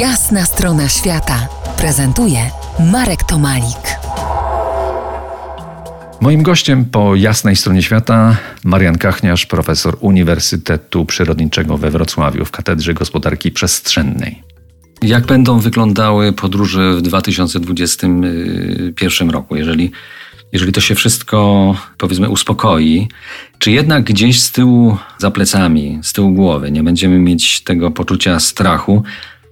Jasna strona świata prezentuje Marek Tomalik. Moim gościem po jasnej stronie świata Marian Kachniarz, profesor Uniwersytetu Przyrodniczego we Wrocławiu w Katedrze Gospodarki Przestrzennej. Jak będą wyglądały podróże w 2021 roku, jeżeli, jeżeli to się wszystko, powiedzmy, uspokoi? Czy jednak gdzieś z tyłu, za plecami, z tyłu głowy nie będziemy mieć tego poczucia strachu,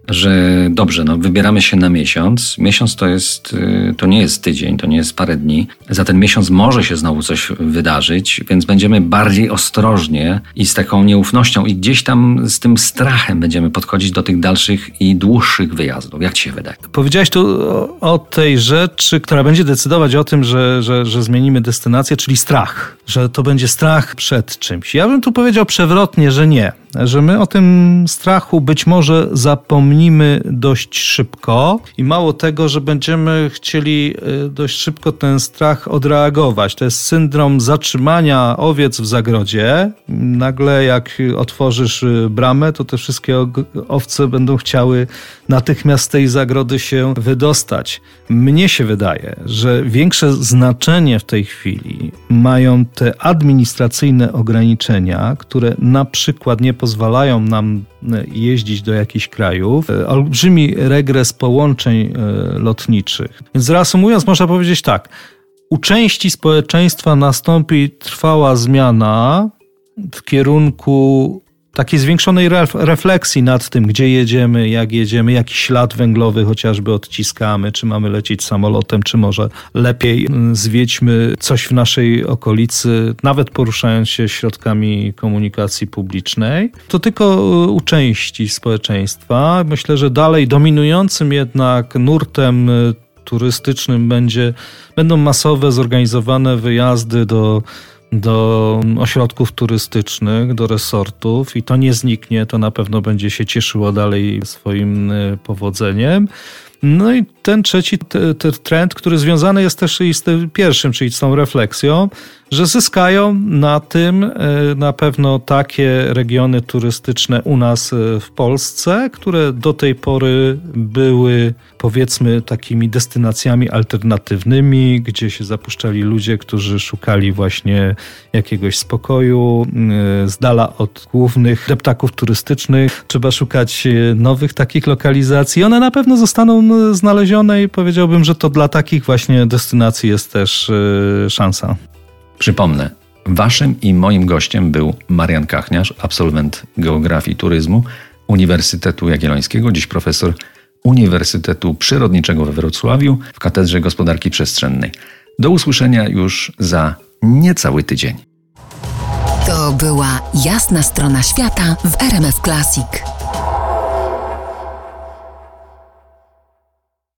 że dobrze, no wybieramy się na miesiąc. Miesiąc to jest, y, to nie jest tydzień, to nie jest parę dni. Za ten miesiąc może się znowu coś wydarzyć, więc będziemy bardziej ostrożnie i z taką nieufnością i gdzieś tam z tym strachem będziemy podchodzić do tych dalszych i dłuższych wyjazdów. Jak ci się wydaje? Powiedziałeś tu o, tej rzeczy, która będzie decydować o tym, że, że, że zmienimy destynację, czyli strach. Że to będzie strach przed czymś. Ja bym tu powiedział przewrotnie, że nie że my o tym strachu być może zapomnimy dość szybko i mało tego, że będziemy chcieli y, dość szybko ten strach odreagować. To jest syndrom zatrzymania owiec w zagrodzie. Nagle jak otworzysz y, bramę, to te wszystkie owce będą chciały natychmiast z tej zagrody się wydostać. Mnie się wydaje, że większe znaczenie w tej chwili mają te administracyjne ograniczenia, które na przykład nie pozwalają nam e, jeździć do jakichś krajów, e, olbrzymi regres połączeń e, lotniczych. Więc reasumując, można powiedzieć tak. U części społeczeństwa nastąpi trwała zmiana w kierunku takiej zwiększonej refleksji nad tym, gdzie jedziemy, jak jedziemy, jaki ślad węglowy chociażby odciskamy, czy mamy lecieć samolotem, czy może lepiej mm, zwiedźmy coś w naszej okolicy, nawet poruszając się środkami komunikacji publicznej. To tylko u części społeczeństwa. Myślę, że dalej dominującym jednak nurtem y, turystycznym będzie, będą masowe, zorganizowane wyjazdy do do ośrodków turystycznych, do resortów i to nie zniknie, to na pewno będzie się cieszyło dalej swoim y, powodzeniem. No i ten trzeci te, te trend, który związany jest też i z tym pierwszym, czyli z tą refleksją, że zyskają na tym e, na pewno takie regiony turystyczne u nas e, w Polsce, które do tej pory były powiedzmy takimi destynacjami alternatywnymi, gdzie się zapuszczali ludzie, którzy szukali właśnie jakiegoś spokoju, e, z dala od głównych deptaków turystycznych. Trzeba szukać nowych takich lokalizacji. One na pewno zostaną znalezione i powiedziałbym, że to dla takich właśnie destynacji jest też szansa. Przypomnę, waszym i moim gościem był Marian Kachniarz, absolwent geografii turyzmu Uniwersytetu Jagiellońskiego, dziś profesor Uniwersytetu Przyrodniczego we Wrocławiu w Katedrze Gospodarki Przestrzennej. Do usłyszenia już za niecały tydzień. To była jasna strona świata w RMF Classic.